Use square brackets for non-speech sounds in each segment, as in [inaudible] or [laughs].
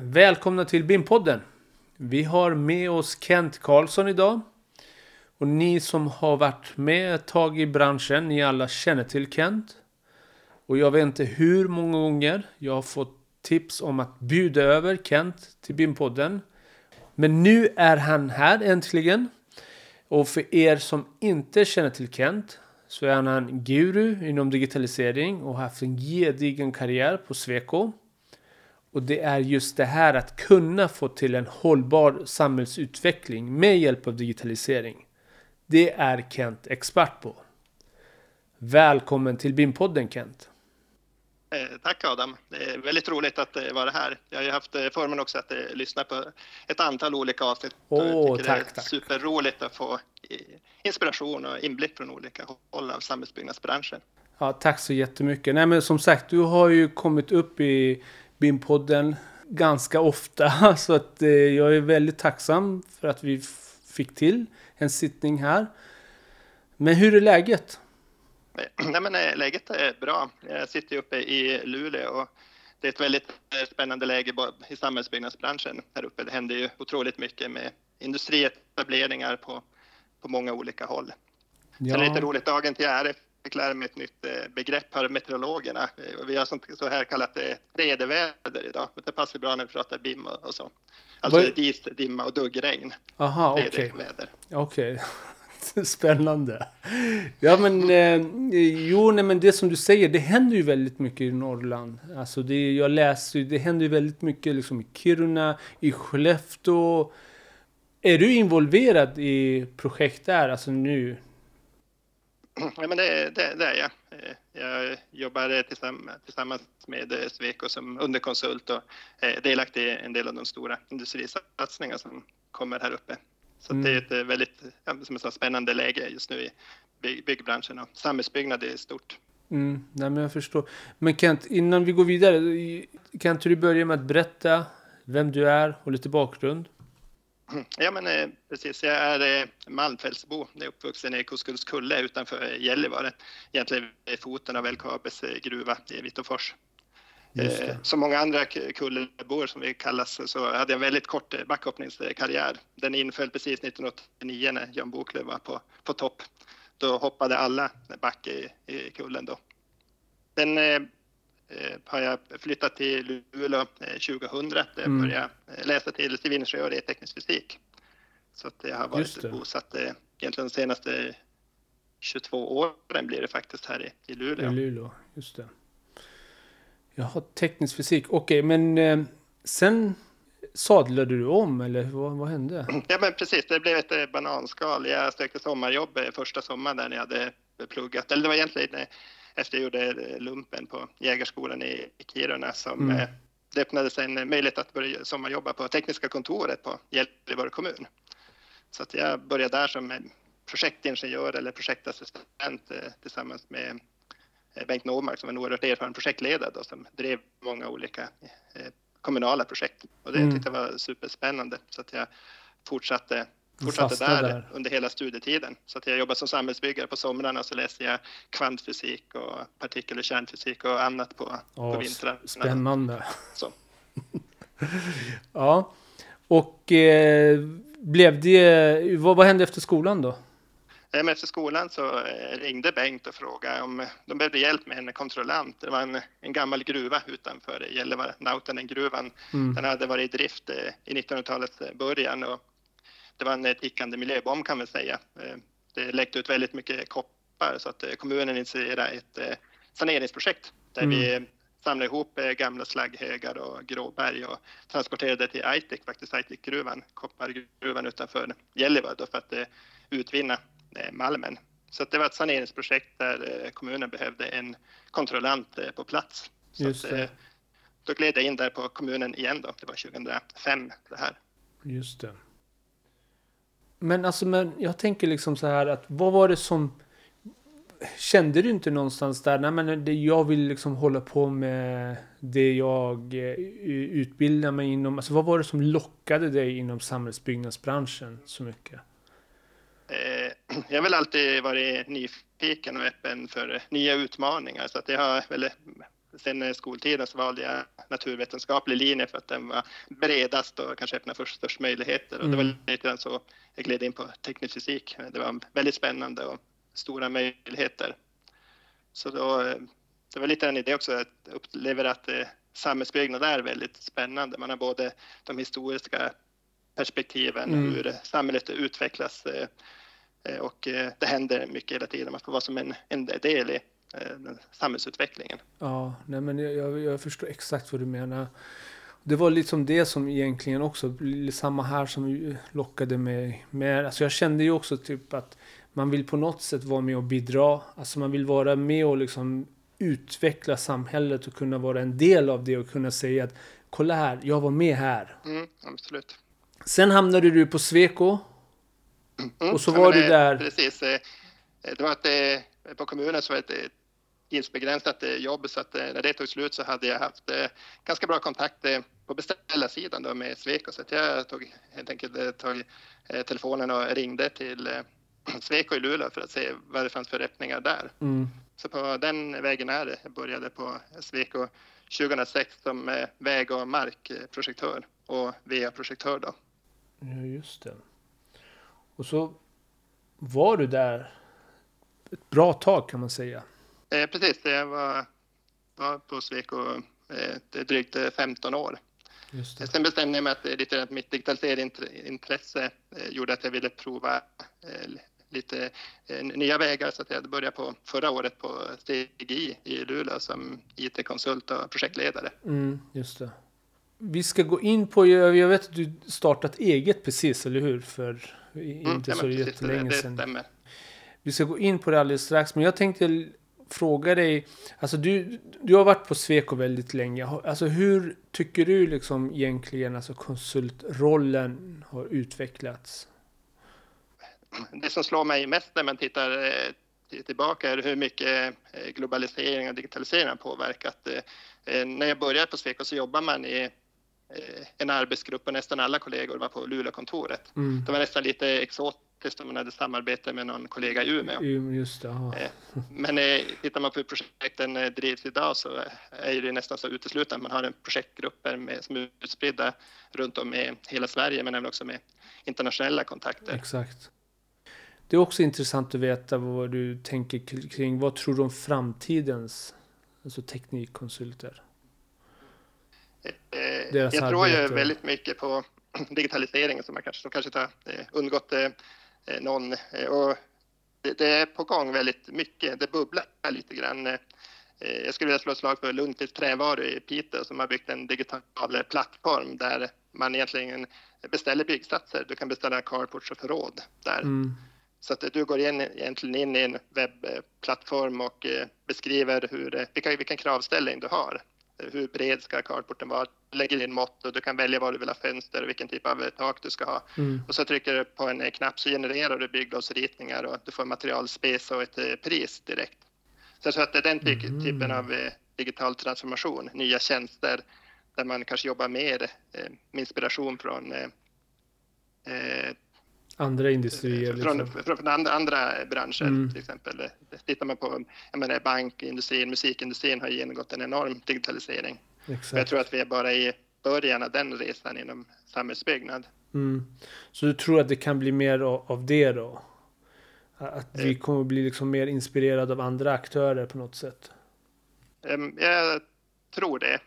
Välkomna till BIM-podden. Vi har med oss Kent Karlsson idag. Och ni som har varit med ett tag i branschen, ni alla känner till Kent. Och jag vet inte hur många gånger jag har fått tips om att bjuda över Kent till BIM-podden. Men nu är han här äntligen. Och för er som inte känner till Kent så är han en guru inom digitalisering och har haft en gedigen karriär på Sweco. Och det är just det här att kunna få till en hållbar samhällsutveckling med hjälp av digitalisering. Det är Kent expert på. Välkommen till BIM-podden Kent. Eh, tack Adam. Det är väldigt roligt att eh, vara här. Jag har ju haft eh, förmånen också att lyssna på ett antal olika avsnitt. Oh, tack, det är tack. superroligt att få inspiration och inblick från olika håll av samhällsbyggnadsbranschen. Ja, tack så jättemycket. Nej, men som sagt, du har ju kommit upp i BIM-podden ganska ofta. [laughs] Så att eh, jag är väldigt tacksam för att vi fick till en sittning här. Men hur är läget? [clears throat] Nej, men eh, läget är bra. Jag sitter uppe i Luleå och det är ett väldigt eh, spännande läge i samhällsbyggnadsbranschen här uppe. Det händer ju otroligt mycket med industrietableringar på, på många olika håll. Ja. Sen är lite roligt, dagen till ära fick lära mig ett nytt eh, begrepp här, meteorologerna. Eh, vi har sånt, så här kallat det 3D-väder idag. Det passar bra när vi pratar BIM och, och så. Alltså Vad... dis, dimma och duggregn. Aha, okej. Okay. okay. [laughs] Spännande. Ja men, eh, jo nej, men det som du säger, det händer ju väldigt mycket i Norrland. Alltså det, jag läser det händer ju väldigt mycket liksom i Kiruna, i Skellefteå. Är du involverad i projekt där, alltså nu? Ja, men det, det, det, är jag. Jag jobbar tillsammans med Sweco som underkonsult och är delaktig i en del av de stora industrisatsningar som kommer här uppe. Så mm. det är ett väldigt som ett spännande läge just nu i byggbranschen och samhällsbyggnad i stort. Mm, nej, men jag förstår. Men Kent, innan vi går vidare, kan inte du börja med att berätta vem du är och lite bakgrund? Ja, men eh, precis. Jag är eh, malmfältsbo. Jag är uppvuxen i Koskullskulle utanför Gällivare, egentligen vid foten av LKABs eh, gruva i Vitåfors. Som många andra kullebor som vi kallas så hade jag en väldigt kort backhoppningskarriär. Den inföll precis 1989 när Jan Boklöv var på, på topp. Då hoppade alla back i, i kullen då. Eh, har jag flyttat till Luleå 2000 där jag mm. började eh, läsa till civilingenjör i teknisk fysik. Så att jag har varit bosatt eh, egentligen de senaste 22 åren blir det faktiskt här i, i Luleå. I Luleå, just det. Jaha, teknisk fysik. Okej, okay, men eh, sen sadlade du om eller vad, vad, hände? Ja, men precis. Det blev ett bananskal. Jag sökte sommarjobb första sommaren när jag hade pluggat. Eller det var egentligen efter jag gjorde lumpen på Jägarskolan i Kiruna som mm. Eh, det öppnades en möjlighet att börja sommarjobba på tekniska kontoret på Gällivare kommun. Så att jag började där som projektingenjör eller projektassistent eh, tillsammans med eh, Bengt Normark som var en oerhört erfaren projektledare då, som drev många olika kommunala projekt. Och det mm. tyckte jag var superspännande så att jag fortsatte fortsatte där, där, under hela studietiden. Så att jag jobbade som samhällsbyggare på somrarna så läste jag kvantfysik och partikel och kärnfysik och annat på, Åh, på vintrarna. Spännande. Så. [laughs] ja, och eh, blev det, vad, vad hände efter skolan då? Efter skolan så eh, ringde Bengt och frågade om de behövde hjälp med en kontrollant. Det var en, en gammal gruva utanför Gällivare, Nautanen-gruvan. Mm. Den hade varit i drift eh, i 1900-talets början och det var en tickande miljöbomb kan man säga. Eh, det läckte ut väldigt mycket koppar så att eh, kommunen initierade ett eh, saneringsprojekt där mm. vi samlade ihop gamla slagghögar och gråberg och transporterade till Aitik, faktiskt Aitikgruvan, koppargruvan utanför Gällivare för att utvinna malmen. Så det var ett saneringsprojekt där kommunen behövde en kontrollant på plats. Så Just det. Att, då gled jag in där på kommunen igen då, det var 2005 det här. Just det. Men alltså, men jag tänker liksom så här att vad var det som Kände du inte någonstans där, nej men det, jag vill liksom hålla på med det jag eh, utbildar mig inom. Alltså vad var det som lockade dig inom samhällsbyggnadsbranschen så mycket? Eh, [clears throat] jag har väl alltid varit nyfiken och öppen för nya utmaningar så att jag har väl sen skoltiden så valde jag naturvetenskaplig linje för att den var bredast och kanske öppnade för störst möjligheter. Mm. Och det var mm. lite grann så jag gled in på teknisk fysik. Det var väldigt spännande och stora möjligheter. Så då, det var lite en idé också att uppleva att eh, samhällsbyggnad är väldigt spännande. Man har både de historiska perspektiven, mm. hur samhället utvecklas eh, eh, och det händer mycket hela tiden. Man får vara som en, en del i samhällsutvecklingen. Ja, nej men jag, jag förstår exakt vad du menar. Det var liksom det som egentligen också, samma här som lockade mig med. Alltså jag kände ju också typ att man vill på något sätt vara med och bidra. Alltså man vill vara med och liksom utveckla samhället och kunna vara en del av det och kunna säga att kolla här, jag var med här. Mm, absolut. Sen hamnade du på Sweco. Mm, och så var du där. Precis. Eh, det var att eh, på kommunen så var det ett tidsbegränsat eh, jobb så att när det tog slut så hade jag haft ganska bra kontakt på beställarsidan då med Sweco så att jag tog helt enkelt tog telefonen och ringde till [clears throat] Sweco i Luleå för att se vad det fanns för öppningar där. Mm. Så på den vägen är det. Jag började på Sweco 2006 som väg och markprojektör och VA-projektör då. Ja, just det. Och så var du där ett bra tag kan man säga. Eh, precis, jag var, var på Sweco eh, drygt 15 år. Sen bestämde jag mig att lite mitt digitaliseringsintresse eh, gjorde att jag ville prova eh, lite eh, nya vägar så att jag började på förra året på STGI i Luleå som IT-konsult och projektledare. Mm, just det. Vi ska gå in på, jag vet att du startat eget precis, eller hur? För inte mm, så jättelänge sedan. Det stämmer. Vi ska gå in på det alldeles strax, men jag tänkte fråga dig, alltså du, du har varit på Sweco väldigt länge. Alltså hur tycker du liksom egentligen alltså konsultrollen har utvecklats? det som slår mig mest när man tittar eh, tillbaka är hur mycket eh, globalisering och digitalisering har påverkat. Eh, när jag började på Sweco så jobbade man i en arbetsgrupp och nästan alla kollegor var på Luleåkontoret. Mm. Det var nästan lite exotiskt om man hade samarbete med någon kollega i Umeå. Just det, Men tittar man på hur projekten drivs idag så är det nästan så uteslutande. Man har en projektgrupper med, som är utspridda runt om i hela Sverige men även också med internationella kontakter. Exakt. Det är också intressant att veta vad du tänker kring. Vad tror du om framtidens alltså teknikkonsulter? Eh, jag tror ju väldigt mycket på [clears throat] digitaliseringen som, man kanske, som kanske inte har eh, undgått eh, någon. Och det, det, är på gång väldigt mycket. Det bubblar lite grann. Jag skulle vilja slå ett slag för Lundqvist Trävaru i Piteå som har byggt en digital plattform där man egentligen beställer byggsatser. Du kan beställa carports och förråd där. Mm. Så att du går in, egentligen in i en webbplattform och beskriver hur, vilka, vilken kravställning du har. Hur bred ska carporten vara? Lägger in mått och du kan välja vad du vill ha fönster och vilken typ av tak du ska ha. Mm. Och så trycker du på en knapp så genererar du bygglovsritningar och du får materialspace och ett pris direkt. Så jag tror att det är den mm. typen av digital transformation, nya tjänster där man kanske jobbar mer med inspiration från andra industrier? Från, liksom. från, från andra, andra, branscher mm. till exempel. Tittar man på jag menar, bankindustrin, musikindustrin har genomgått en enorm digitalisering. Jag tror att vi är bara i början av den resan inom samhällsbyggnad. Mm. Så du tror att det kan bli mer av det då? Att vi eh. kommer bli liksom mer inspirerade av andra aktörer på något sätt? Jag tror det.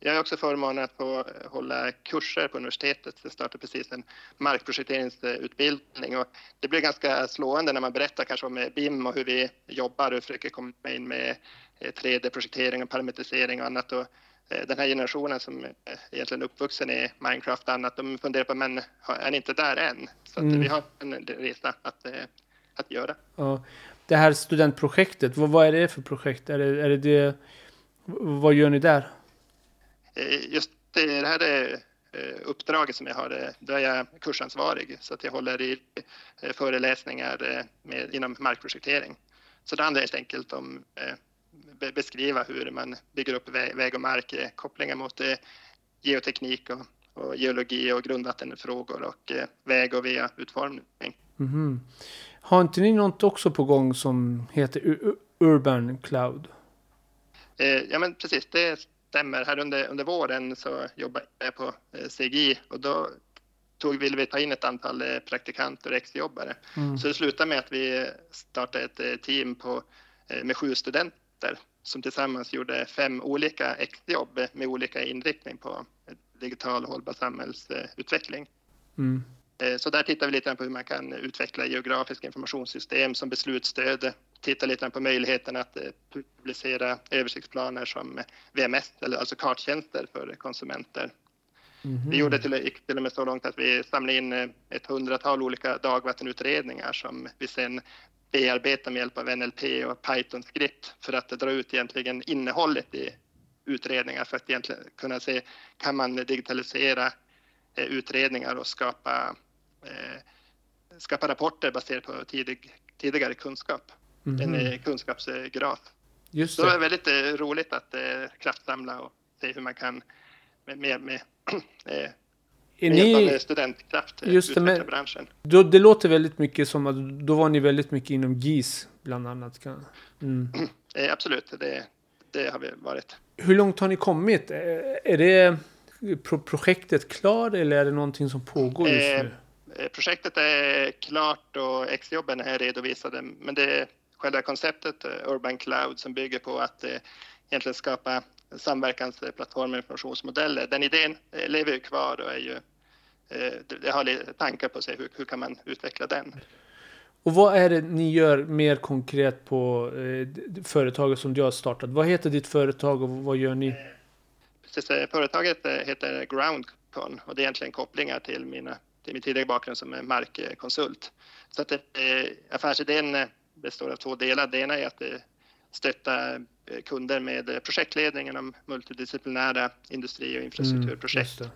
Eh, jag har också förmånen att få hålla kurser på universitetet. Jag startade precis en markprojekteringsutbildning och det blir ganska slående när man berättar kanske om BIM och hur vi jobbar och försöker komma in med 3D-projektering eh, och parametrisering och annat. Och eh, den här generationen som egentligen är uppvuxen i Minecraft och annat, de funderar på men är ni inte där än? Så mm. vi har en resa att, eh, att göra. Ja. Det här studentprojektet, vad, vad är det för projekt? Är det, är det det, vad gör ni där? Eh, just det här är eh, uppdraget som jag har, eh, då är jag kursansvarig så att jag håller i föreläsningar med, inom markprojektering. Så det handlar helt enkelt om att beskriva hur man bygger upp väg och mark, kopplingar mot geoteknik och, och geologi och grundvattenfrågor och väg och VA-utformning. Mm -hmm. Har inte ni något också på gång som heter Urban Cloud? Ja, men precis, det stämmer. Här under, under våren så jobbade jag på CGI och då tog, ville vi ta in ett antal praktikanter och exjobbare. Mm. Så det slutade med att vi startade ett team på, med sju studenter som tillsammans gjorde fem olika exjobb med olika inriktning på digital hållbar samhällsutveckling. Mm. Eh, så där tittar vi lite på hur man kan utveckla geografiska informationssystem som beslutsstöd, titta lite på möjligheten att eh, publicera översiktsplaner som VMS, eller alltså karttjänster för konsumenter. Mm. Vi gjorde till, till och med så långt att vi samlade in eh, ett hundratal olika dagvattenutredningar som vi sen bearbeta med hjälp av NLP och Python-skript för att dra ut egentligen innehållet i utredningar för att egentligen kunna se kan man digitalisera eh, utredningar och skapa, skapa rapporter baserat på tidig, tidigare kunskap. Mm. En eh, kunskapsgraf. Just det. Så det är väldigt roligt att kraftsamla och se hur man kan med, med, med [clears throat] är ni... studentkraft just det, men, branschen. Då, det låter väldigt mycket som att då var ni väldigt mycket inom GIS bland annat. Mm. [clears throat] Eh, absolut, det, det har vi varit. Hur långt har ni kommit? Eh, är det projektet klart eller är det någonting som pågår just nu? Eh, projektet är klart och exjobben är redovisade, men det själva konceptet Urban Cloud som bygger på att egentligen skapa samverkansplattformar och informationsmodeller. Den idén lever ju kvar och är ju eh, har lite tankar på sig hur, hur kan man utveckla den. Och vad är det ni gör mer konkret på eh, företaget som du har startat? Vad heter ditt företag och vad gör ni? Precis, eh, företaget eh, heter Groundcon och det är egentligen kopplingar till, mina, till min tidigare bakgrund som markkonsult. Så att eh, affärsidén består av två delar. Det ena är att stötta kunder med projektledning inom multidisciplinära industri och infrastrukturprojekt. Mm,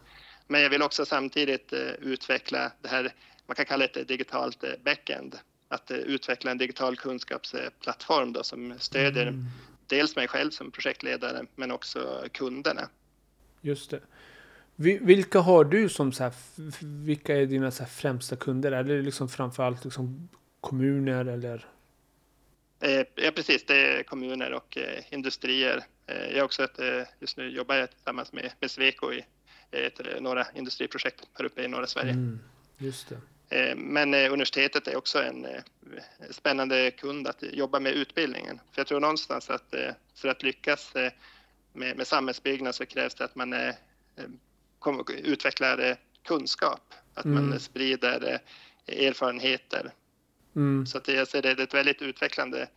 men jag vill också samtidigt eh, utveckla det här, man kan kalla det ett digitalt eh, backend. Att eh, utveckla en digital kunskapsplattform då, som stödjer mm. dels mig själv som projektledare men också kunderna. Just det. Vilka har du som så här, vilka är dina så främsta kunder? Är det liksom framförallt liksom kommuner eller? Ja precis, det är kommuner och industrier. Jag är också ett, just nu jobbar jag tillsammans med, med Sweco i ett, eh, några industriprojekt här uppe i norra Sverige. Mm, just det. Eh, men eh, universitetet är också en spännande kund att jobba med utbildningen. För jag tror någonstans att för att lyckas med, med samhällsbyggnad så krävs det att man utvecklar kunskap, att mm. man sprider erfarenheter. Mm. Så att jag ser det är ett väldigt utvecklande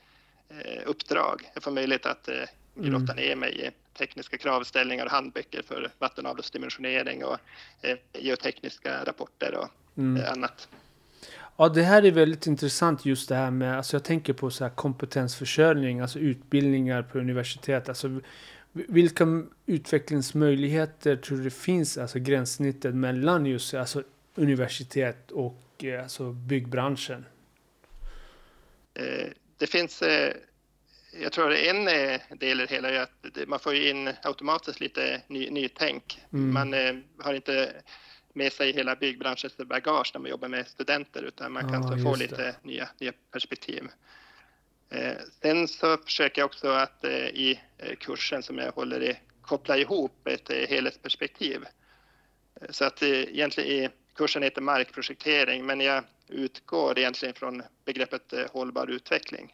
uppdrag. Jag får möjlighet att grotta mm. ner mig i tekniska kravställningar och handböcker för vattenavloppsdimensionering och eh, geotekniska rapporter och mm. eh, annat. Ja, det här är väldigt intressant just det här med, alltså jag tänker på så här kompetensförsörjning, alltså utbildningar på universitet. Alltså vilka utvecklingsmöjligheter tror du det finns, alltså gränssnittet mellan just alltså universitet och eh, alltså byggbranschen? Eh, det finns eh, jag tror en eh, del i det hela är att man får in automatiskt lite ny, nytänk. Mm. Man har inte med sig hela byggbranschens bagage när man jobbar med studenter utan man kan ah, få lite nya, nya perspektiv. Eh, sen så försöker jag också att i kursen som jag håller i koppla ihop ett helhetsperspektiv. Så att egentligen i kursen heter markprojektering men jag utgår egentligen från begreppet hållbar utveckling.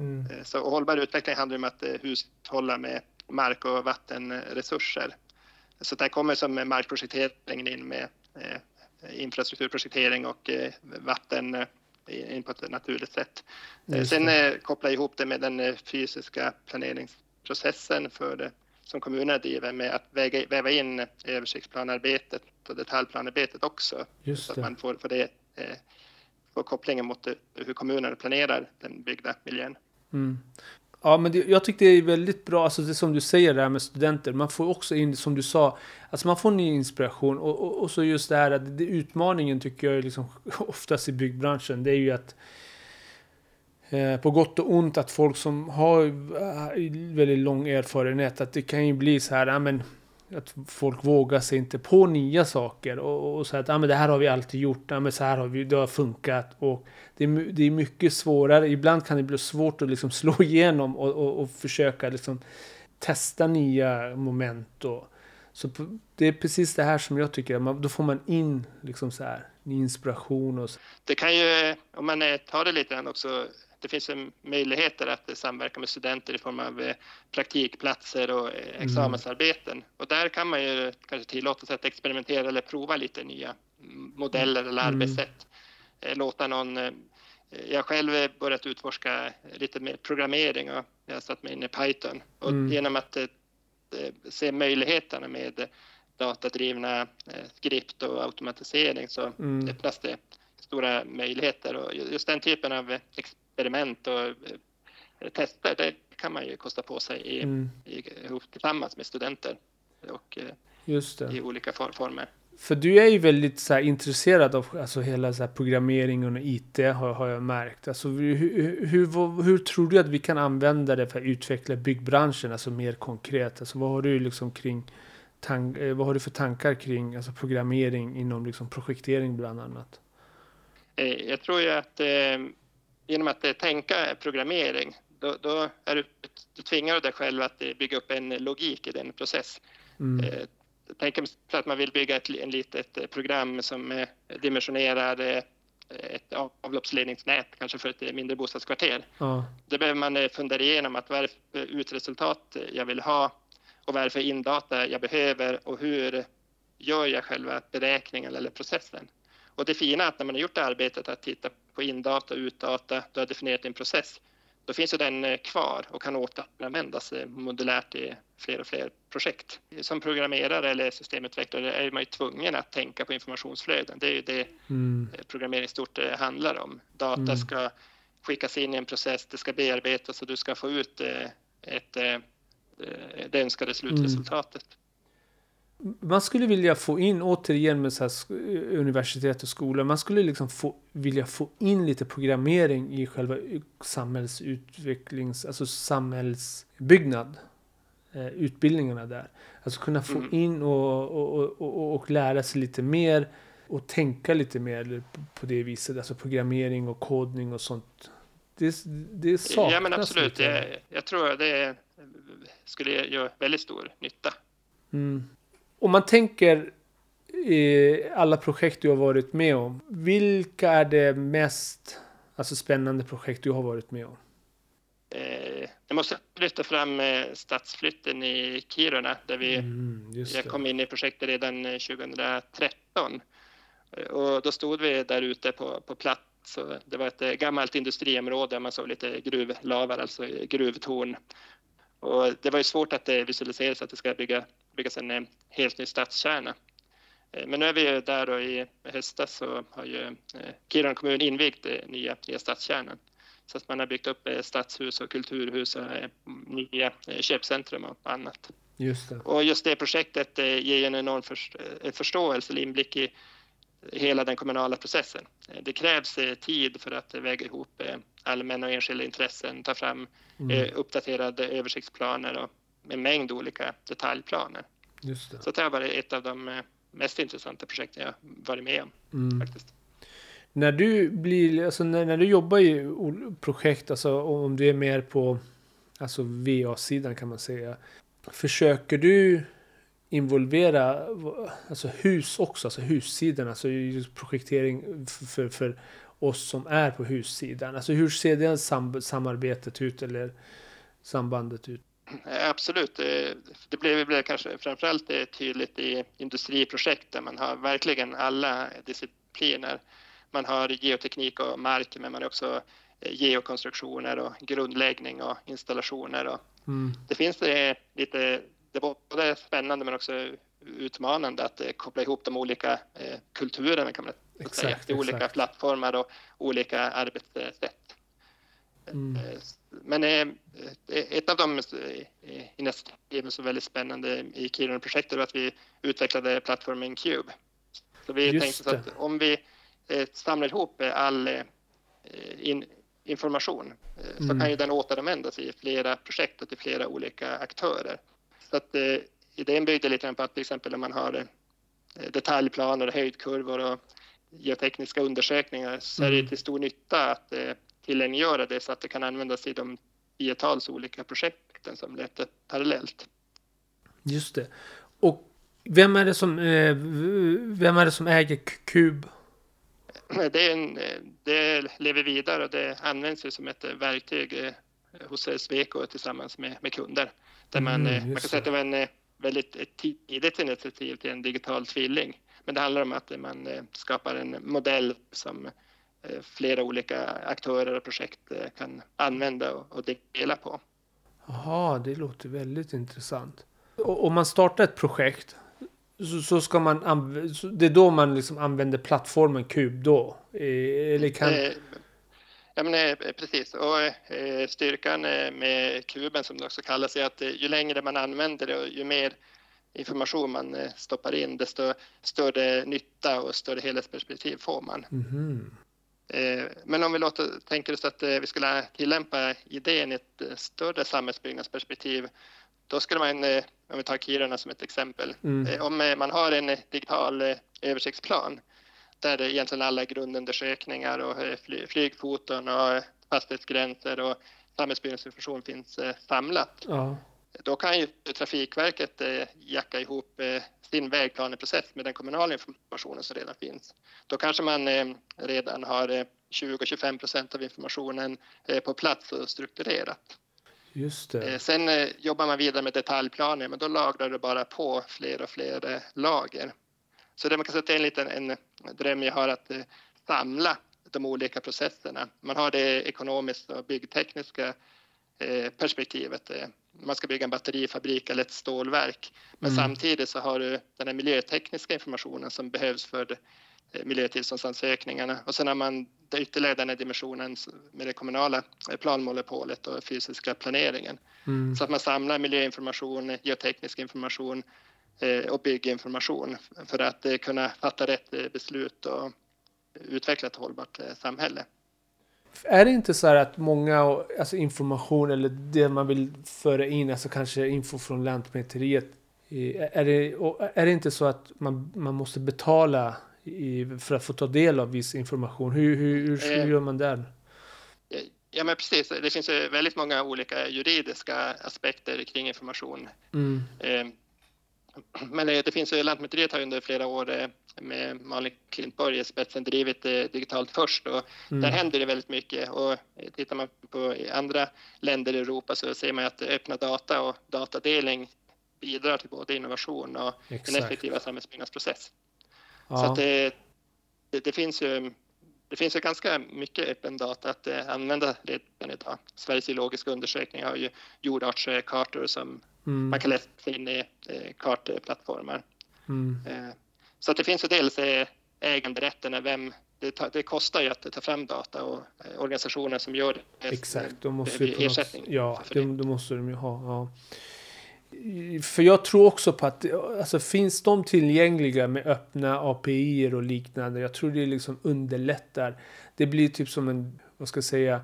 Mm. Eh, så hållbar utveckling handlar om att eh, hushålla med mark och vattenresurser. Så där kommer som markprojekteringen in med eh, infrastrukturprojektering och vatten in på ett naturligt sätt. Sen koppla ihop det med den fysiska planeringsprocessen för som kommunerna driver med att väga, väva in översiktsplanarbetet och detaljplanarbetet också. Just så att man får, får, det, får kopplingen mot hur kommunerna planerar den byggda miljön. Mm. Ja, men det, jag tycker det är väldigt bra, alltså det som du säger där med studenter. Man får också in, som du sa, alltså man får ny inspiration. Och, och, och så just det här att det, utmaningen tycker jag liksom [laughs] oftast i byggbranschen, det är ju att eh, Eh, på gott och ont att folk som har eh, väldigt lång erfarenhet, att det kan ju bli så här, ja men att folk vågar sig inte på nya saker och, och säga att ah, men det här har vi alltid gjort, ah, men så här har vi, det har funkat. Och det, är, det är mycket svårare, ibland kan det bli svårt att liksom [laughs] slå igenom och, och, och försöka liksom testa nya moment. Och, så det är precis det här som jag tycker, man, då får man in liksom så här, inspiration. Och så. Det kan ju, om man tar det lite grann också, det finns möjligheter att samverka med studenter i form av eh, praktikplatser och eh, mm. examensarbeten. Mm. Och där kan man ju kanske tillåta sig att experimentera eller prova lite nya modeller eller mm. arbetssätt. Eh, låta någon jag själv börjat utforska lite mer programmering och jag har satt mig in i Python. Och mm. genom att se möjligheterna med datadrivna skript och automatisering så mm. öppnas det stora möjligheter och just den typen av experiment och eh, tester, det kan man ju kosta på sig i, mm. i, tillsammans med studenter och eh, i olika for, former. För du är ju väldigt så här, intresserad av alltså, hela så här, programmeringen och IT har, har jag märkt. Alltså, hur, hur, hur, hur, tror du att vi kan använda det för att utveckla byggbranschen alltså mer konkret? Alltså, vad har du liksom kring tank, eh, vad har du för tankar kring alltså, programmering inom liksom, projektering bland annat? Jag tror ju att eh, genom att eh, tänka programmering, då, då är du, du tvingar dig själv att eh, bygga upp en logik i den process. Mm. Eh, tänk att man vill bygga ett en litet program som dimensionerar ett avloppsledningsnät, kanske för ett mindre bostadskvarter. Ja. Då behöver man fundera igenom att vad är det för utresultat jag vill ha och vad är det för indata jag behöver och hur gör jag själva beräkningen eller processen? Och det fina är att när man har gjort det arbetet att titta på indata och utdata, du har definierat en process, då finns ju den eh, kvar och kan återanvändas eh, modulärt i fler och fler projekt. Som programmerare eller systemutvecklare är man ju tvungen att tänka på informationsflöden. Det är ju det mm. Eh, programmering stort handlar om. Data mm. ska skickas in i en process, det ska bearbetas och du ska få ut ett, det önskade slutresultatet. Mm man skulle vilja få in, återigen med så här universitet och skolor, man skulle liksom få, vilja få in lite programmering i själva samhällsutvecklings, alltså samhällsbyggnad. Eh, utbildningarna där. Alltså kunna få mm. in och, och, och, och, lära sig lite mer och tänka lite mer på det viset. Alltså programmering och kodning och sånt. Det, det saknas Ja men absolut, jag, jag tror det skulle göra väldigt stor nytta. Mm. Om man tänker i alla projekt du har varit med om. Vilka är det mest alltså, spännande projekt du har varit med om? Eh, jag måste lyfta fram eh, stadsflytten i Kiruna där vi, mm, jag kom in i projektet redan 2013. Eh, och då stod vi där ute på, på plats. Det var ett gammalt industriområde, man såg lite gruvlavar, alltså gruvtorn. Och det var ju svårt att visualisera sig att det ska bygga byggas en eh, helt ny stadskärna. Eh, men nu är vi där och i höstas så har ju eh, Kiruna kommun invigt nya, nya stadskärnan. Så att man har byggt upp stadshus och kulturhus och nya köpcentrum och annat. Just det. Och just det projektet ger en enorm förståelse eller inblick i hela den kommunala processen. Det krävs tid för att väga ihop allmänna och enskilda intressen, ta fram mm. uppdaterade översiktsplaner och en mängd olika detaljplaner. Just det. Så det har varit ett av de eh, mest intressanta projekten jag varit med om. Mm. Faktiskt. När du blir, alltså när, när du jobbar i projekt, alltså om du är mer på alltså VA-sidan kan man säga. Försöker du involvera alltså hus också, alltså hussidan, alltså projektering för, för oss som är på hussidan. Alltså hur ser det sam samarbetet ut eller sambandet ut? Absolut, det blev, blev kanske framförallt tydligt i industriprojekt där man har verkligen alla discipliner. Man har geoteknik och mark, men man har också eh, geokonstruktioner och grundläggning och installationer. Och mm. Det finns det lite, det är både spännande men också utmanande att eh, koppla ihop de olika eh, kulturerna kan man exakt, säga. Det är olika plattformar och olika arbetssätt. Mm. Men eh, ett av de eh, initiativen som är väldigt spännande i Kiruna-projektet var att vi utvecklade plattformen Cube. Så vi Just tänkte så att om vi eh, samlar ihop all in, information så mm. kan ju den återanvändas i flera projekt och till flera olika aktörer. Så att idén byggde lite grann på att till exempel om man har detaljplaner, höjdkurvor och geotekniska undersökningar så är det mm. till stor nytta att tillgängliggöra det så att det kan användas i de tiotals olika projekten som löper parallellt. Just det. Och vem är det som, eh, vem är det som äger Kub? Det, en, det lever vidare och det används ju som ett verktyg eh, hos Sweco tillsammans med, med kunder. Där man, mm, man kan säga att det var en väldigt tidigt initiativ till en digital tvilling. Men det handlar om att man skapar en modell som flera olika aktörer och projekt kan använda och dela på. Jaha, det låter väldigt intressant. Om man startar ett projekt så, så ska man det är då man liksom använder plattformen Kub då? Eh, eller kan... Eh, ja, men, eh, precis. Och eh, styrkan med kuben som det också kallas är att ju längre man använder det och ju mer information man stoppar in desto större nytta och större helhetsperspektiv får man. Mm. Men om vi låter, tänker oss att vi skulle tillämpa idén i ett större samhällsbyggnadsperspektiv då skulle man, eh, om vi tar Kiruna som ett exempel, mm. Eh, om eh, man har en digital översiktsplan där egentligen alla grundundersökningar och flygfoton och fastighetsgränser och samhällsbyggnadsinformation finns samlat. Ja. Då kan ju Trafikverket jacka ihop sin vägplaneprocess med den kommunala informationen som redan finns. Då kanske man redan har 20-25 procent av informationen på plats och strukturerat. Just det. Eh, sen eh, jobbar man vidare med detaljplaner, men då lagrar du bara på fler och fler eh, lager. Så det man kan säga att det är en liten en dröm jag har att samla de olika processerna. Man har det ekonomiska och byggtekniska perspektivet. Man ska bygga en batterifabrik eller ett stålverk. Men mm. samtidigt så har du den här miljötekniska informationen som behövs för Eh, miljötillståndsansökningarna. Och sen har man ytterligare den här dimensionen med det kommunala planmonopolet och fysiska planeringen. Mm. Så att man samlar miljöinformation, geoteknisk information eh, och bygginformation för att eh, kunna fatta rätt beslut och utveckla ett hållbart samhälle. Är det inte så att många alltså information eller det man vill föra in, alltså kanske info från Lantmäteriet, är det, är det inte så att man, man måste betala i, för att få ta del av viss information? Hur, hur, hur, hur gör man där? Ja, men precis. Det finns väldigt många olika juridiska aspekter kring information. Mm. Eh, men det finns ju, Lantmäteriet har under flera år eh, med Malin Klintborg i spetsen drivit digitalt först och mm. där händer det väldigt mycket. Och tittar man på andra länder i Europa så ser man att öppna data och datadelning bidrar till både innovation och Exakt. en effektivare samhällsbyggnadsprocess. Ja. Så det, det, det, finns ju det finns ju ganska mycket öppen data att eh, använda redan idag. Sveriges geologiska undersökning har ju jordartskartor som mm. man kan läsa in i eh, kartplattformar. Mm. Eh, så att det finns ju dels eh, äganderätten, vem det, det, kostar ju att ta fram data och eh, organisationer som gör det. Exakt, då måste ju ersättning. Något, ja, det, då måste de ju ha. Ja. För jag tror också på att alltså, finns de tillgängliga med öppna API och liknande. Jag tror det liksom underlättar. Det blir typ som en, vad ska jag säga,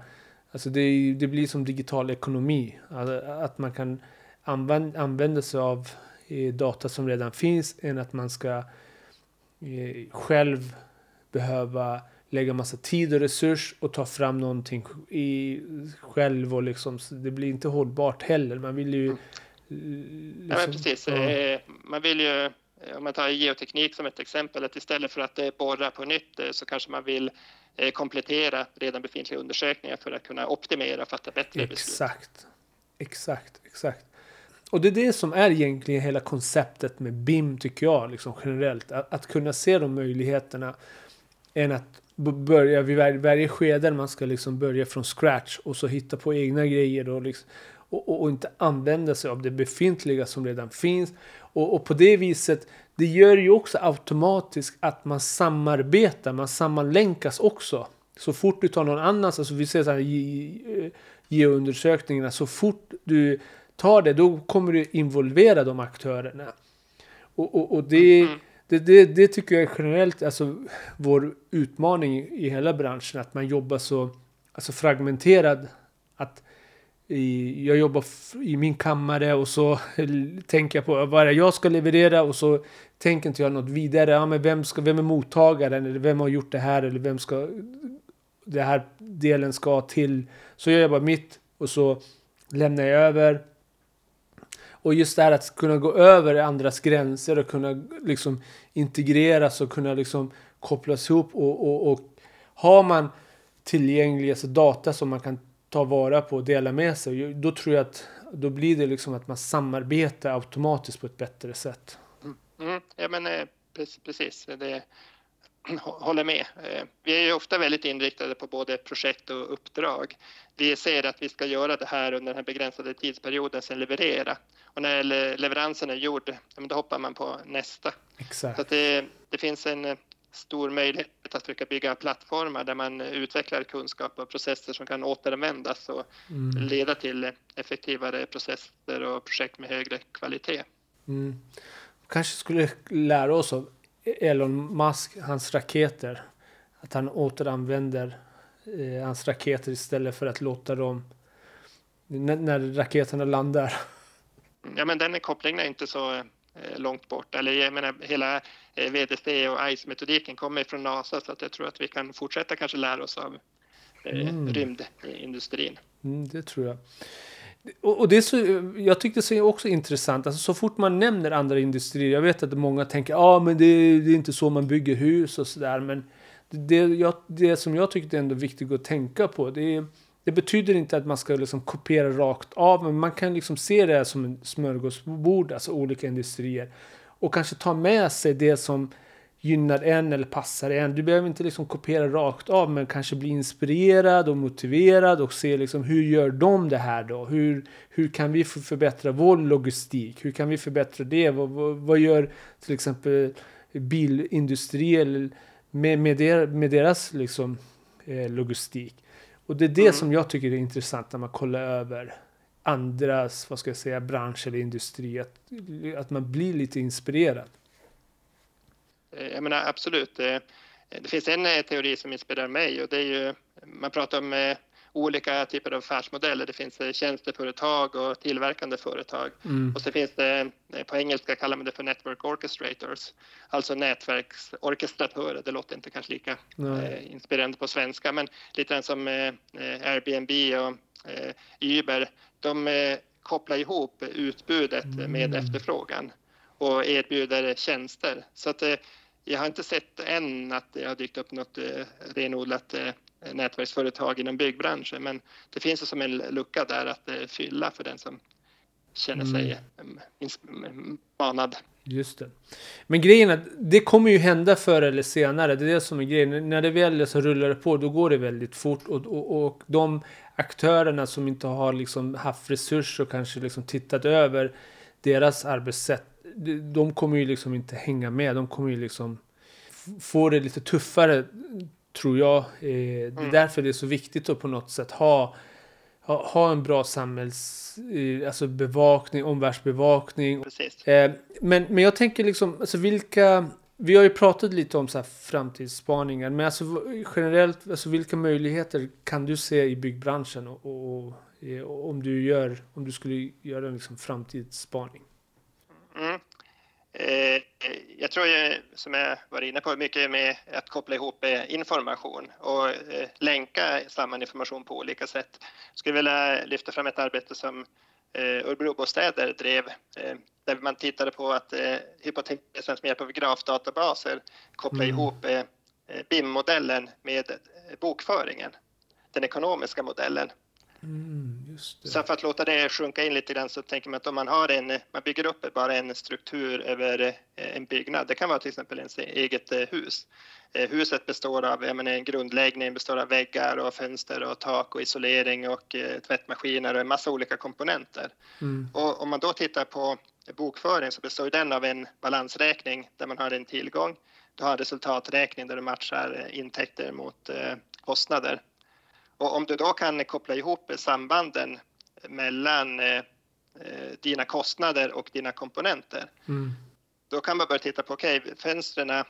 alltså det, det blir som digital ekonomi. Alltså, att man kan använda, använda sig av eh, data som redan finns än att man ska eh, själv behöva lägga massa tid och resurs och ta fram någonting i, själv och liksom, det blir inte hållbart heller. Man vill ju Liksom, ja, precis. Ja. Eh, man vill ju, om man tar geoteknik som ett exempel, att istället för att eh, borra på nytt eh, så kanske man vill komplettera redan befintliga undersökningar för att kunna optimera och fatta bättre exakt. beslut. Exakt, exakt, exakt. Och det är det som är egentligen hela konceptet med BIM tycker jag, liksom generellt. Att, att kunna se de möjligheterna än att börja vid varje, varje skede man ska liksom börja från scratch och så hitta på egna grejer och, liksom, och, och, och, inte använda sig av det befintliga som redan finns. Och, och, på det viset, det gör ju också automatiskt att man samarbetar, man sammanlänkas också. Så fort du tar någon annans, alltså vi ser så här geoundersökningarna, eh, så fort du tar det, då kommer du involvera de aktörerna. Och, och, och det, mm. det, det, det, tycker jag är generellt alltså, vår utmaning i hela branschen, att man jobbar så alltså, fragmenterad. Att i, jag jobbar i min kammare och så [laughs] tänker jag på vad jag ska leverera och så tänker inte jag något vidare. Ja, men vem, ska, vem är mottagaren? Eller vem har gjort det här? Eller vem ska det här delen ska till? Så jag bara mitt och så lämnar jag över. Och just det här att kunna gå över andras gränser och kunna liksom integreras och kunna liksom kopplas ihop och, och, och har man tillgängliga alltså data som man kan ta vara på och dela med sig. Då tror jag att då blir det liksom att man samarbetar automatiskt på ett bättre sätt. Mm, mm. ja men eh, precis, det [clears throat] håller med. Eh, vi är ju ofta väldigt inriktade på både projekt och uppdrag. Vi ser att vi ska göra det här under den här begränsade tidsperioden, sen leverera. Och när leveransen är gjord, då hoppar man på nästa. Exakt. Så det, det finns en stor möjlighet att försöka bygga plattformar där man utvecklar kunskap och processer som kan återanvändas och mm. leda till effektivare processer och projekt med högre kvalitet. Mm. Kanske skulle lära oss av Elon Musk, hans raketer. Att han återanvänder eh, hans raketer istället för att låta dem när, när raketerna landar. Ja, men den kopplingen är inte så Eh, långt bort. Eller jag menar, hela eh, VDC och ICE-metodiken kommer från NASA så att jag tror att vi kan fortsätta kanske lära oss av eh, mm. rymdindustrin. Mm, det tror jag. Och, och det är så, jag tyckte det är också intressant, alltså så fort man nämner andra industrier, jag vet att många tänker ja ah, men det, det, är inte så man bygger hus och sådär, men det, jag, det som jag tycker är ändå viktigt att tänka på, det är det betyder inte att man ska liksom kopiera rakt av, men man kan liksom se det här som en smörgåsbord, alltså olika industrier. Och kanske ta med sig det som gynnar en eller passar en. Du behöver inte liksom kopiera rakt av, men kanske bli inspirerad och motiverad och se liksom hur gör de det här då? Hur, hur kan vi förbättra vår logistik? Hur kan vi förbättra det? Vad, vad, vad gör till exempel bilindustri med, med, der, med deras liksom, eh, logistik? Och det är det mm. som jag tycker är intressant när man kollar över andras, vad ska jag säga, bransch eller industri. Att, att man blir lite inspirerad. Eh, jag menar absolut. Det, det finns en eh, teori som inspirerar mig och det är ju, man pratar om eh, olika typer av affärsmodeller. Det finns tjänsteföretag och tillverkande företag. Mm. Och så finns det, på engelska kallar man det för network orchestrators, alltså nätverksorkestratörer. Det låter inte kanske lika eh, inspirerande på svenska, men lite som eh, Airbnb och eh, Uber. De eh, kopplar ihop utbudet mm. med efterfrågan och erbjuder tjänster. Så att, eh, jag har inte sett än att det har dykt upp något renodlat nätverksföretag inom byggbranschen. Men det finns ju som en lucka där att eh, fylla för den som känner sig mm. manad. Just det. Men grejen är, det kommer ju hända förr eller senare. Det är det som är grejen. När det väl så rullar det på, då går det väldigt fort. Och, och, och de aktörerna som inte har liksom haft resurser och kanske liksom tittat över deras arbetssätt, de kommer ju liksom inte hänga med. De kommer ju liksom få det lite tuffare Tror jag. Eh, det är mm. därför det är så viktigt att på något sätt ha, ha, ha en bra samhälls... Eh, alltså bevakning, omvärldsbevakning. Eh, men, men jag tänker liksom, alltså vilka... Vi har ju pratat lite om så här framtidsspaningar, men alltså generellt, alltså vilka möjligheter kan du se i byggbranschen och, och, och om du gör, om du skulle göra en liksom framtidsspaning? Mm. Eh, jag tror, ju, som jag var inne på, mycket med att koppla ihop eh, information och eh, länka samman information på olika sätt. Jag skulle vilja lyfta fram ett arbete som Örebrobostäder drev där man tittade på att hypotesen med hjälp av grafdatabaser koppla mm. ihop BIM-modellen med bokföringen, den ekonomiska modellen. Mm, så för att låta det sjunka in lite grann så tänker man att om man har en, man bygger upp bara en struktur över eh, en byggnad, det kan vara till exempel ens eget eh, hus. Eh, huset består av jag menar, en grundläggning, består av väggar och fönster och tak och isolering och tvättmaskiner och en massa olika komponenter. Mm. Och om man då tittar på bokföring så består den av en balansräkning där man har en tillgång. Du har en resultaträkning där du matchar intäkter mot kostnader. Och om du då kan koppla ihop sambanden mellan eh, eh, dina kostnader och dina komponenter, mm. då kan man börja titta på, okej, okay, fönstren,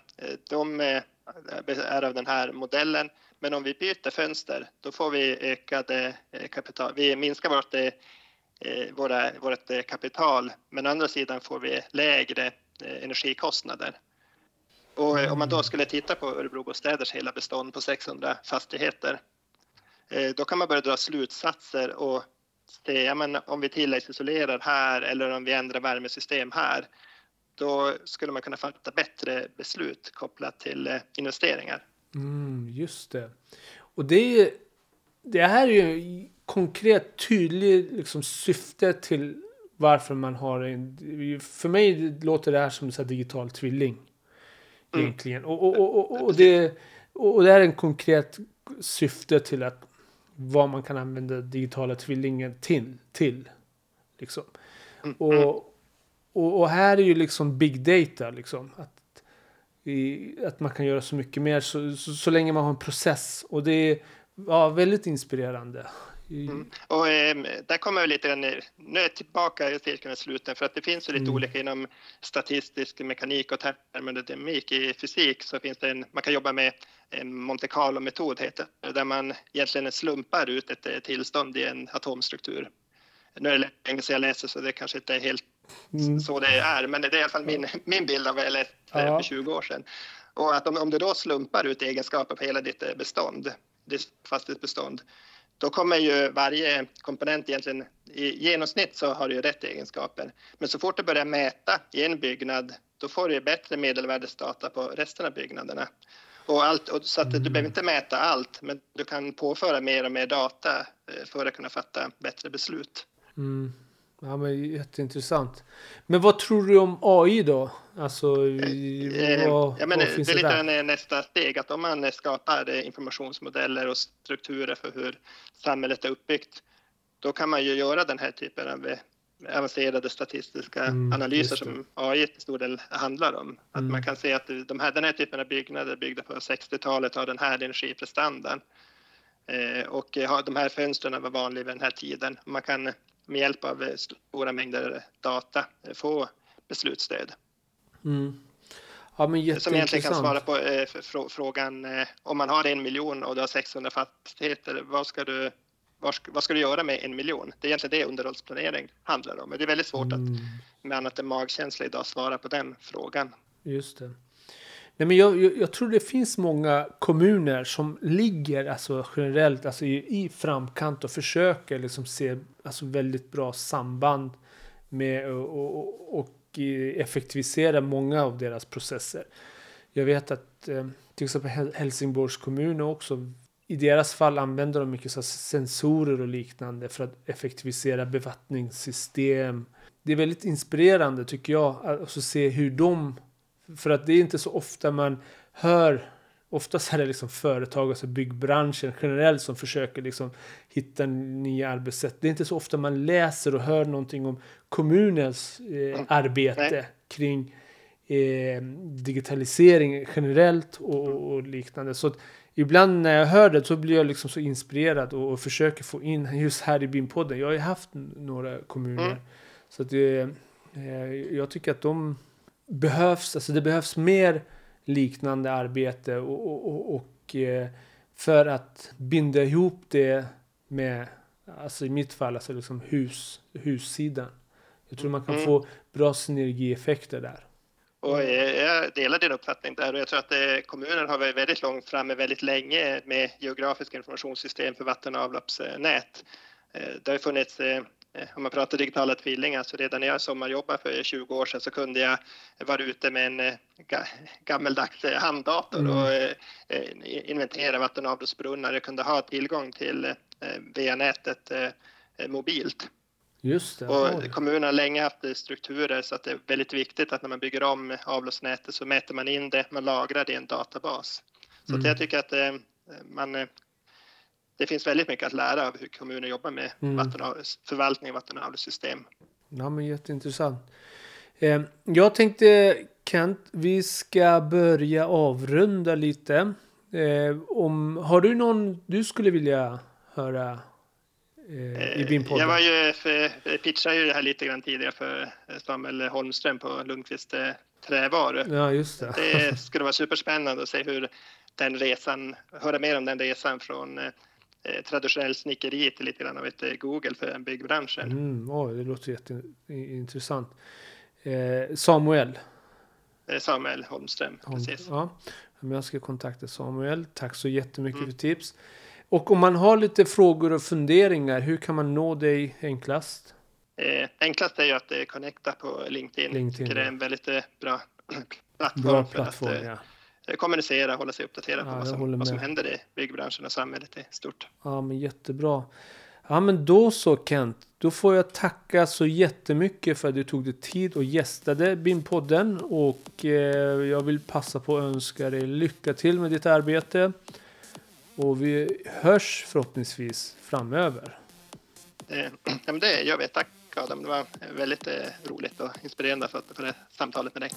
de är av den här modellen, men om vi byter fönster, då får vi ökade kapital, vi minskar vårt, våra, vårt kapital, men å andra sidan får vi lägre energikostnader. Och om man då skulle titta på Örebro Bostäders hela bestånd på 600 fastigheter, då kan man börja dra slutsatser och se, ja, men om vi tilläggsisolerar här eller om vi ändrar värmesystem här, då skulle man kunna fatta bättre beslut kopplat till eh, investeringar. Mm, just det. Och det, det här är ju konkret tydligt liksom, syfte till varför man har en... För mig låter det här som en digital tvilling. Mm. Egentligen. Och, och, och, och, det, och det är en konkret syfte till att vad man kan använda digitala tvillingen till. till liksom. Mm. Och, och, och, här är ju liksom big data. Liksom, att, i, att man kan göra så mycket mer så, så, så, länge man har en process. Och det är ja, väldigt inspirerande. Mm. Och eh, där kommer vi lite, nu är jag tillbaka i cirkeln sluten för att det finns ju lite mm. olika inom statistisk mekanik och termodynamik i fysik så finns det en, man kan jobba med en Monte Carlo-metod heter där man egentligen slumpar ut ett eh, tillstånd i en atomstruktur. Nu är det länge sedan jag läste så det kanske inte är helt mm. så det är, men det är i alla fall min, min bild av vad jag läste ja. för 20 år sedan. Och att om, om du då slumpar ut egenskaper på hela ditt eh, bestånd, ditt fastighetsbestånd, då kommer ju varje komponent egentligen, i genomsnitt så har du ju rätt egenskaper. Men så fort du börjar mäta i en byggnad, då får du bättre medelvärdesdata på resten av byggnaderna. Och allt, och så att du behöver inte mäta allt, men du kan påföra mer och mer data eh, för att kunna fatta bättre beslut. Mm. Ja, men jätteintressant. Men vad tror du om AI då? Alltså, eh, vad, ja, men det, det är lite där? nästa steg, att om man skapar informationsmodeller och strukturer för hur samhället är uppbyggt, då kan man ju göra den här typen av eh, avancerade statistiska mm, analyser som AI till stor del handlar om. Att mm. man kan se att de här, den här typen av byggnader byggda på 60-talet har den här energiprestandan. Eh, och de här fönstren var vanliga vid den här tiden. Man kan med hjälp av eh, stora mängder data eh, få beslutsstöd. Mm. Ja, men Som egentligen kan svara på eh, frågan eh, om man har en miljon och du har 600 fastigheter, vad ska du, vad ska, vad ska du göra med en miljon? Det är egentligen det underhållsplanering handlar om. Men det är väldigt svårt mm. att med annat än magkänsla idag svara på den frågan. Just det. Nej, men jag, jag, jag, tror det finns många kommuner som ligger alltså, generellt alltså, i, i framkant och försöker liksom, se alltså, väldigt bra samband med och, och, och eh, effektivisera många av deras processer. Jag vet att eh, till exempel Helsingborgs kommun också i deras fall använder de mycket så sensorer och liknande för att effektivisera bevattningssystem. Det är väldigt inspirerande tycker jag att alltså, se hur de för att det är inte så ofta man hör Oftast är det liksom företag, alltså byggbranschen generellt som försöker liksom hitta nya arbetssätt. Det är inte så ofta man läser och hör någonting om kommunens eh, mm. arbete Nej. kring eh, digitalisering generellt och, och, liknande. Så ibland när jag hör det så blir jag liksom så inspirerad och, och försöker få in just här i BIM-podden. Jag har ju haft några kommuner. Mm. Så att det, eh, jag tycker att de behövs, alltså det behövs mer liknande arbete och, och, och, och eh, för att binda ihop det med, alltså i mitt fall, alltså liksom hus, hussidan. Jag tror man kan mm. få bra synergieffekter där. Och jag delar din uppfattning där och jag tror att eh, kommunen har varit väldigt långt framme väldigt länge med geografiska informationssystem för vatten och avloppsnät. Eh, det har funnits Eh, om man pratar digitala tvillingar, så redan när jag sommarjobbade för 20 år sedan så kunde jag vara ute med en eh, gammeldags eh, handdator mm. och inventera vatten och avloppsbrunnar. Jag kunde ha tillgång till VA-nätet mobilt. Just det. Och kommunen har länge haft strukturer så att det är väldigt viktigt att när man bygger om avloppsnätet så mäter man in det, man lagrar det i en databas. Så mm. jag tycker att man det finns väldigt mycket att lära av hur kommuner jobbar med mm. vatten och, förvaltning av vatten och avloppssystem. Ja, men jätteintressant. Eh, jag tänkte Kent, vi ska börja avrunda lite. Eh, om, har du någon du skulle vilja höra eh, i din podd? Jag var ju för, pitchade ju det här lite grann tidigare för Samuel Holmström på Lundqvist trävaror. Ja, just det. Det [laughs] skulle vara superspännande att se hur den resan, höra mer om den resan från eh, traditionell snickeri till lite grann av ett eh, Google för byggbranschen. Mm, oj, det låter jätteintressant. Eh, Samuel. Eh, Samuel Holmström, precis. Ja, jag ska kontakta Samuel. Tack så jättemycket mm. för tips. Och om man har lite frågor och funderingar, hur kan man nå dig enklast? Eh, enklast är ju att eh, connecta på LinkedIn. LinkedIn det är en väldigt eh, bra plattform, [clears throat] bra plattform att ja. Kommunicera och hålla sig uppdaterad ja, på vad som, vad som händer i byggbranschen och samhället i stort. Ja, men jättebra. Ja, men då så Kent. Då får jag tacka så jättemycket för att du tog dig tid och gästade BIM-podden. Och eh, jag vill passa på att önska dig lycka till med ditt arbete. Och vi hörs förhoppningsvis framöver. Eh, [clears throat] ja, men det gör vi. Tack Adam. Det var väldigt eh, roligt och inspirerande för, för det samtalet med dig.